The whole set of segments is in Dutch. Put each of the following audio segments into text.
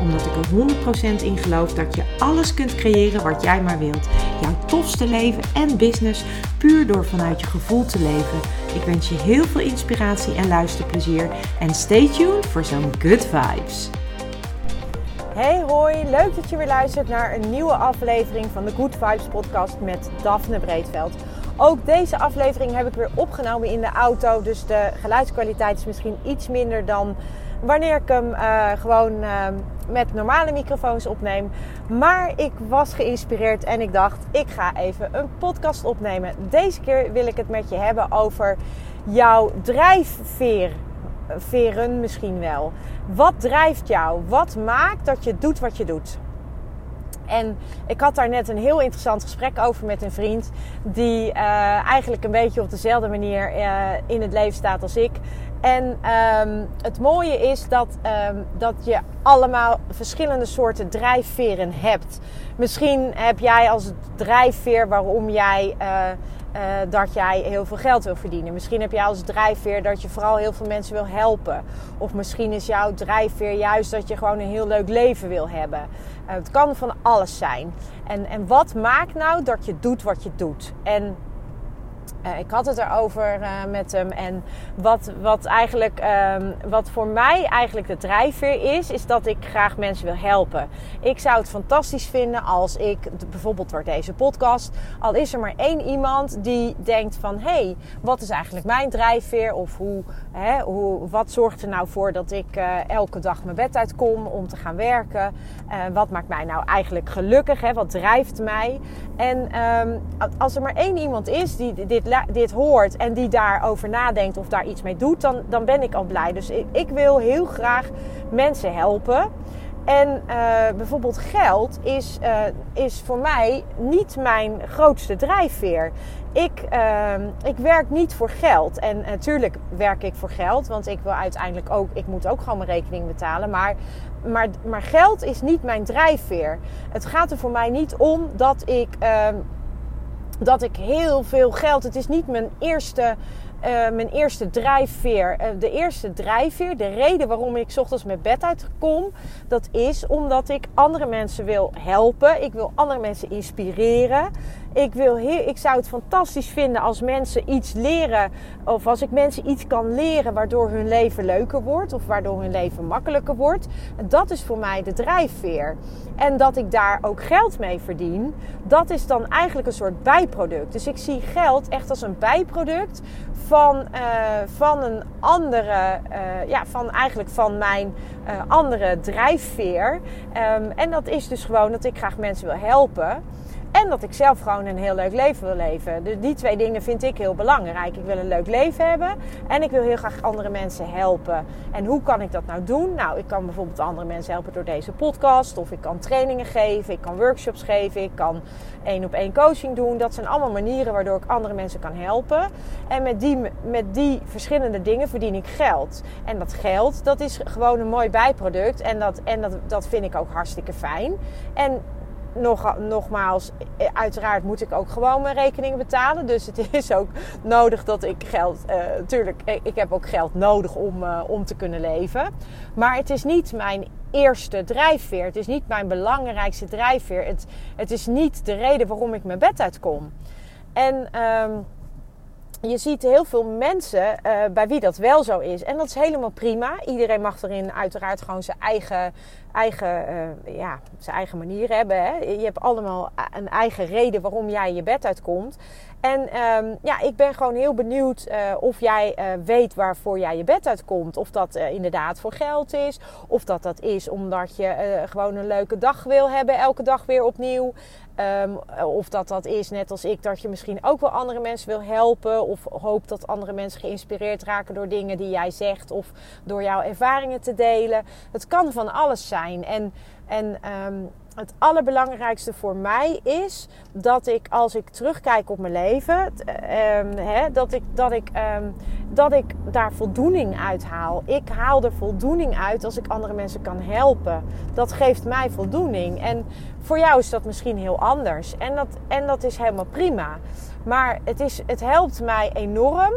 Omdat ik er 100% in geloof dat je alles kunt creëren wat jij maar wilt. Jouw tofste leven en business puur door vanuit je gevoel te leven. Ik wens je heel veel inspiratie en luisterplezier. En stay tuned voor zo'n good vibes. Hey hoi, leuk dat je weer luistert naar een nieuwe aflevering van de Good Vibes podcast met Daphne Breedveld. Ook deze aflevering heb ik weer opgenomen in de auto, dus de geluidskwaliteit is misschien iets minder dan wanneer ik hem uh, gewoon uh, met normale microfoons opneem. Maar ik was geïnspireerd en ik dacht, ik ga even een podcast opnemen. Deze keer wil ik het met je hebben over jouw drijfveer. Veren misschien wel. Wat drijft jou? Wat maakt dat je doet wat je doet? En ik had daar net een heel interessant gesprek over met een vriend. Die uh, eigenlijk een beetje op dezelfde manier uh, in het leven staat als ik. En um, het mooie is dat, um, dat je allemaal verschillende soorten drijfveren hebt. Misschien heb jij als drijfveer waarom jij. Uh, uh, dat jij heel veel geld wil verdienen. Misschien heb jij als drijfveer dat je vooral heel veel mensen wil helpen. Of misschien is jouw drijfveer juist dat je gewoon een heel leuk leven wil hebben. Uh, het kan van alles zijn. En, en wat maakt nou dat je doet wat je doet? En uh, ik had het erover uh, met hem. En wat, wat, eigenlijk, um, wat voor mij eigenlijk de drijfveer is, is dat ik graag mensen wil helpen. Ik zou het fantastisch vinden als ik, bijvoorbeeld door deze podcast, al is er maar één iemand die denkt van, hé, hey, wat is eigenlijk mijn drijfveer? Of hoe, hè, hoe, wat zorgt er nou voor dat ik uh, elke dag mijn bed uitkom om te gaan werken? wat maakt mij nou eigenlijk gelukkig? Hè? Wat drijft mij? En um, als er maar één iemand is die dit dit hoort en die daarover nadenkt of daar iets mee doet, dan, dan ben ik al blij. Dus ik, ik wil heel graag mensen helpen. En uh, bijvoorbeeld geld is, uh, is voor mij niet mijn grootste drijfveer. Ik, uh, ik werk niet voor geld. En natuurlijk werk ik voor geld, want ik wil uiteindelijk ook, ik moet ook gewoon mijn rekening betalen. Maar, maar, maar geld is niet mijn drijfveer. Het gaat er voor mij niet om dat ik ehm, dat ik heel veel geld. Het is niet mijn eerste, uh, mijn eerste drijfveer. Uh, de eerste drijfveer, de reden waarom ik ochtends met bed uitkom, dat is omdat ik andere mensen wil helpen. Ik wil andere mensen inspireren. Ik, wil ik zou het fantastisch vinden als mensen iets leren. Of als ik mensen iets kan leren waardoor hun leven leuker wordt. Of waardoor hun leven makkelijker wordt. Dat is voor mij de drijfveer. En dat ik daar ook geld mee verdien. Dat is dan eigenlijk een soort bijproduct. Dus ik zie geld echt als een bijproduct van, uh, van een andere. Uh, ja, van eigenlijk van mijn uh, andere drijfveer. Um, en dat is dus gewoon dat ik graag mensen wil helpen. En dat ik zelf gewoon een heel leuk leven wil leven. Dus die twee dingen vind ik heel belangrijk. Ik wil een leuk leven hebben en ik wil heel graag andere mensen helpen. En hoe kan ik dat nou doen? Nou, ik kan bijvoorbeeld andere mensen helpen door deze podcast. Of ik kan trainingen geven, ik kan workshops geven, ik kan één op één coaching doen. Dat zijn allemaal manieren waardoor ik andere mensen kan helpen. En met die, met die verschillende dingen verdien ik geld. En dat geld, dat is gewoon een mooi bijproduct. En dat, en dat, dat vind ik ook hartstikke fijn. En nog, nogmaals, uiteraard moet ik ook gewoon mijn rekeningen betalen. Dus het is ook nodig dat ik geld. Uh, tuurlijk, ik heb ook geld nodig om, om te kunnen leven. Maar het is niet mijn eerste drijfveer. Het is niet mijn belangrijkste drijfveer. Het, het is niet de reden waarom ik mijn bed uitkom. En. Um, je ziet heel veel mensen uh, bij wie dat wel zo is. En dat is helemaal prima. Iedereen mag erin uiteraard gewoon zijn eigen, eigen, uh, ja, zijn eigen manier hebben. Hè? Je hebt allemaal een eigen reden waarom jij je bed uitkomt. En um, ja, ik ben gewoon heel benieuwd uh, of jij weet waarvoor jij je bed uitkomt. Of dat inderdaad voor geld is. Of dat dat is omdat je gewoon een leuke dag wil hebben, elke dag weer opnieuw. Um, of dat dat is, net als ik, dat je misschien ook wel andere mensen wil helpen. Of hoopt dat andere mensen geïnspireerd raken door dingen die jij zegt. Of door jouw ervaringen te delen. Het kan van alles zijn. En, en um, het allerbelangrijkste voor mij is dat ik als ik terugkijk op mijn leven, um, dat, ik, dat, ik, um, dat ik daar voldoening uit haal. Ik haal er voldoening uit als ik andere mensen kan helpen. Dat geeft mij voldoening. En voor jou is dat misschien heel anders. En dat, en dat is helemaal prima. Maar het, is, het helpt mij enorm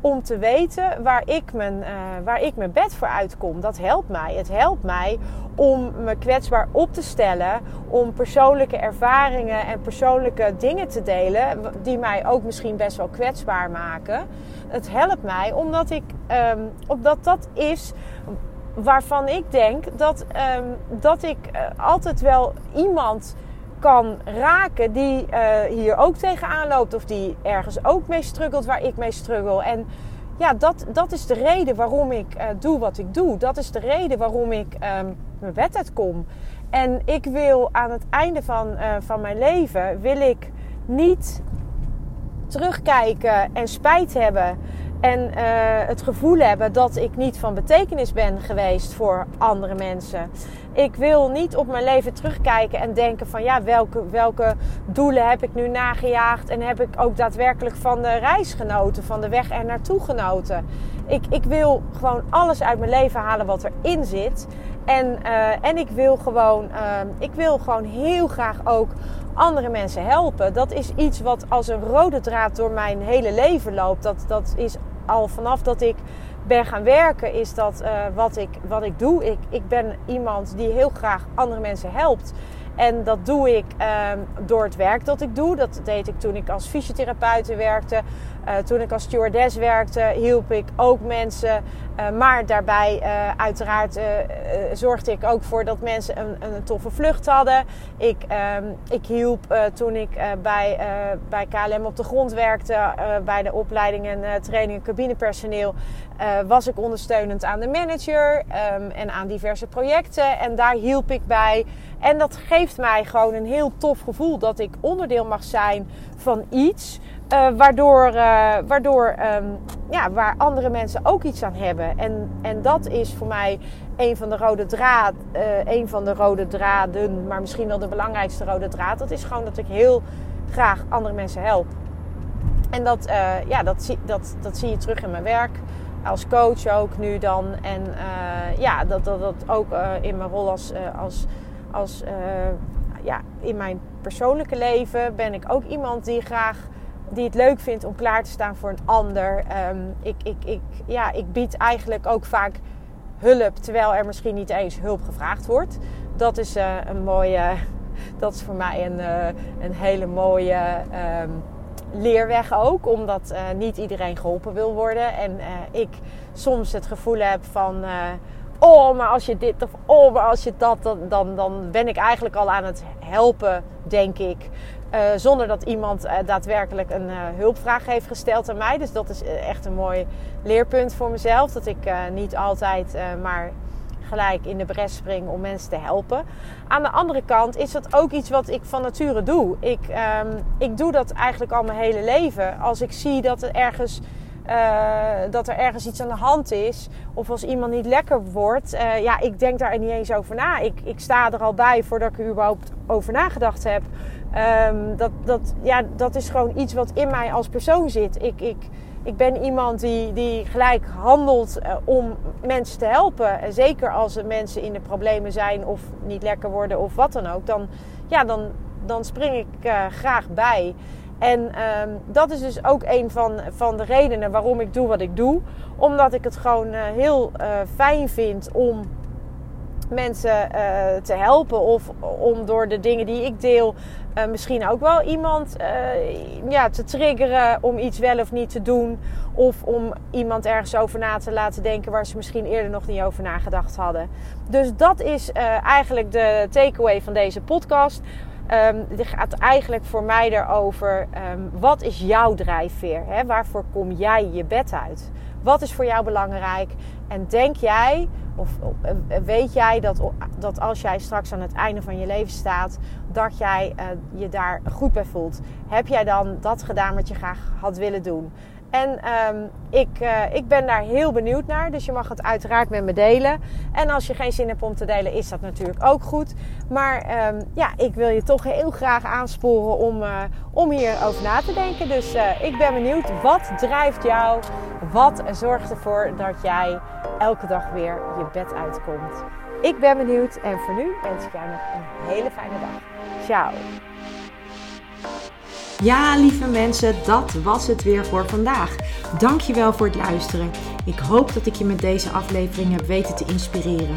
om te weten waar ik, mijn, uh, waar ik mijn bed voor uitkom. Dat helpt mij. Het helpt mij om me kwetsbaar op te stellen, om persoonlijke ervaringen en persoonlijke dingen te delen, die mij ook misschien best wel kwetsbaar maken. Het helpt mij omdat, ik, um, omdat dat is waarvan ik denk dat, um, dat ik uh, altijd wel iemand kan raken die uh, hier ook tegenaan loopt of die ergens ook mee struggelt waar ik mee struggle. En ja, dat, dat is de reden waarom ik uh, doe wat ik doe. Dat is de reden waarom ik um, mijn bed uitkom. En ik wil aan het einde van, uh, van mijn leven, wil ik niet terugkijken en spijt hebben en het gevoel hebben dat ik niet van betekenis ben geweest voor andere mensen. Ik wil niet op mijn leven terugkijken en denken van ja, welke, welke doelen heb ik nu nagejaagd en heb ik ook daadwerkelijk van de reis genoten, van de weg er naartoe genoten. Ik, ik wil gewoon alles uit mijn leven halen wat erin zit. En, uh, en ik wil gewoon, uh, ik wil gewoon heel graag ook andere mensen helpen. Dat is iets wat als een rode draad door mijn hele leven loopt. Dat, dat is al vanaf dat ik ben gaan werken, is dat uh, wat, ik, wat ik doe. Ik, ik ben iemand die heel graag andere mensen helpt. En dat doe ik um, door het werk dat ik doe. Dat deed ik toen ik als fysiotherapeut werkte. Uh, toen ik als stewardess werkte, hielp ik ook mensen. Uh, maar daarbij, uh, uiteraard, zorgde ik ook voor dat mensen een, een toffe vlucht hadden. Ik, um, ik hielp toen ik bij, bij KLM op de grond werkte, bij de opleiding en training cabinepersoneel, was ik ondersteunend aan de manager um, en aan diverse projecten. En daar hielp ik bij. En dat geeft mij gewoon een heel tof gevoel dat ik onderdeel mag zijn van iets. Uh, waardoor, uh, waardoor um, ja, waar andere mensen ook iets aan hebben. En, en dat is voor mij een van de rode draad, uh, een van de rode draden, maar misschien wel de belangrijkste rode draad. Dat is gewoon dat ik heel graag andere mensen help. En dat, ja, dat, zie, dat, dat zie je terug in mijn werk. Als coach ook nu dan. En ja, dat, dat, dat ook in mijn rol als, als, als ja, in mijn persoonlijke leven ben ik ook iemand die graag die het leuk vindt om klaar te staan voor een ander. Um, ik, ik, ik, ja, ik bied eigenlijk ook vaak hulp, terwijl er misschien niet eens hulp gevraagd wordt. Dat is uh, een mooie, dat is voor mij een, uh, een hele mooie um, leerweg ook, omdat uh, niet iedereen geholpen wil worden. En ik soms het gevoel heb van oh, maar als je dit of oh, maar als je dat, dan, dan ben ik eigenlijk al aan het helpen, denk ik. Uh, zonder dat iemand uh, daadwerkelijk een uh, hulpvraag heeft gesteld aan mij. Dus dat is echt een mooi leerpunt voor mezelf. Dat ik niet altijd maar gelijk in de bres spring om mensen te helpen. Aan de andere kant is dat ook iets wat ik van nature doe. Ik, um, ik doe dat eigenlijk al mijn hele leven. Als ik zie dat er ergens dat er ergens iets aan de hand is. Of als iemand niet lekker wordt. Ja, ik denk daar niet eens over na. Ik, ik sta er al bij voordat ik er überhaupt over nagedacht heb. Um, dat, dat, ja, dat is gewoon iets wat in mij als persoon zit. Ik, ik, ik ben iemand die, die gelijk handelt uh, om mensen te helpen. En zeker als er mensen in de problemen zijn of niet lekker worden of wat dan ook. Dan, ja, dan, dan spring ik graag bij. En um, dat is dus ook een van, van de redenen waarom ik doe wat ik doe. Omdat ik het gewoon uh, heel fijn vind om mensen uh, te helpen. Of om door de dingen die ik deel misschien ook wel iemand ja, te triggeren om iets wel of niet te doen. Of om iemand ergens over na te laten denken waar ze misschien eerder nog niet over nagedacht hadden. Dus dat is eigenlijk de takeaway van deze podcast. Um, gaat eigenlijk voor mij erover, um, wat is jouw drijfveer? Hè? Waarvoor kom jij je bed uit? Wat is voor jou belangrijk? En denk jij, of uh, weet jij dat, dat als jij straks aan het einde van je leven staat, dat jij uh, je daar goed bij voelt? Heb jij dan dat gedaan wat je graag had willen doen? En ehm, ik, uh, ik ben daar heel benieuwd naar. Dus je mag het uiteraard met me delen. En als je geen zin hebt om te delen, is dat natuurlijk ook goed. Maar um, ja, ik wil je toch heel graag aansporen om, uh, om hierover na te denken. Dus ik ben benieuwd. Wat drijft jou? Wat zorgt ervoor dat jij elke dag weer je bed uitkomt? Ik ben benieuwd. En voor nu wens ik jou nog een hele fijne dag. Ciao. Ja, lieve mensen, dat was het weer voor vandaag. Dankjewel voor het luisteren. Ik hoop dat ik je met deze aflevering heb weten te inspireren.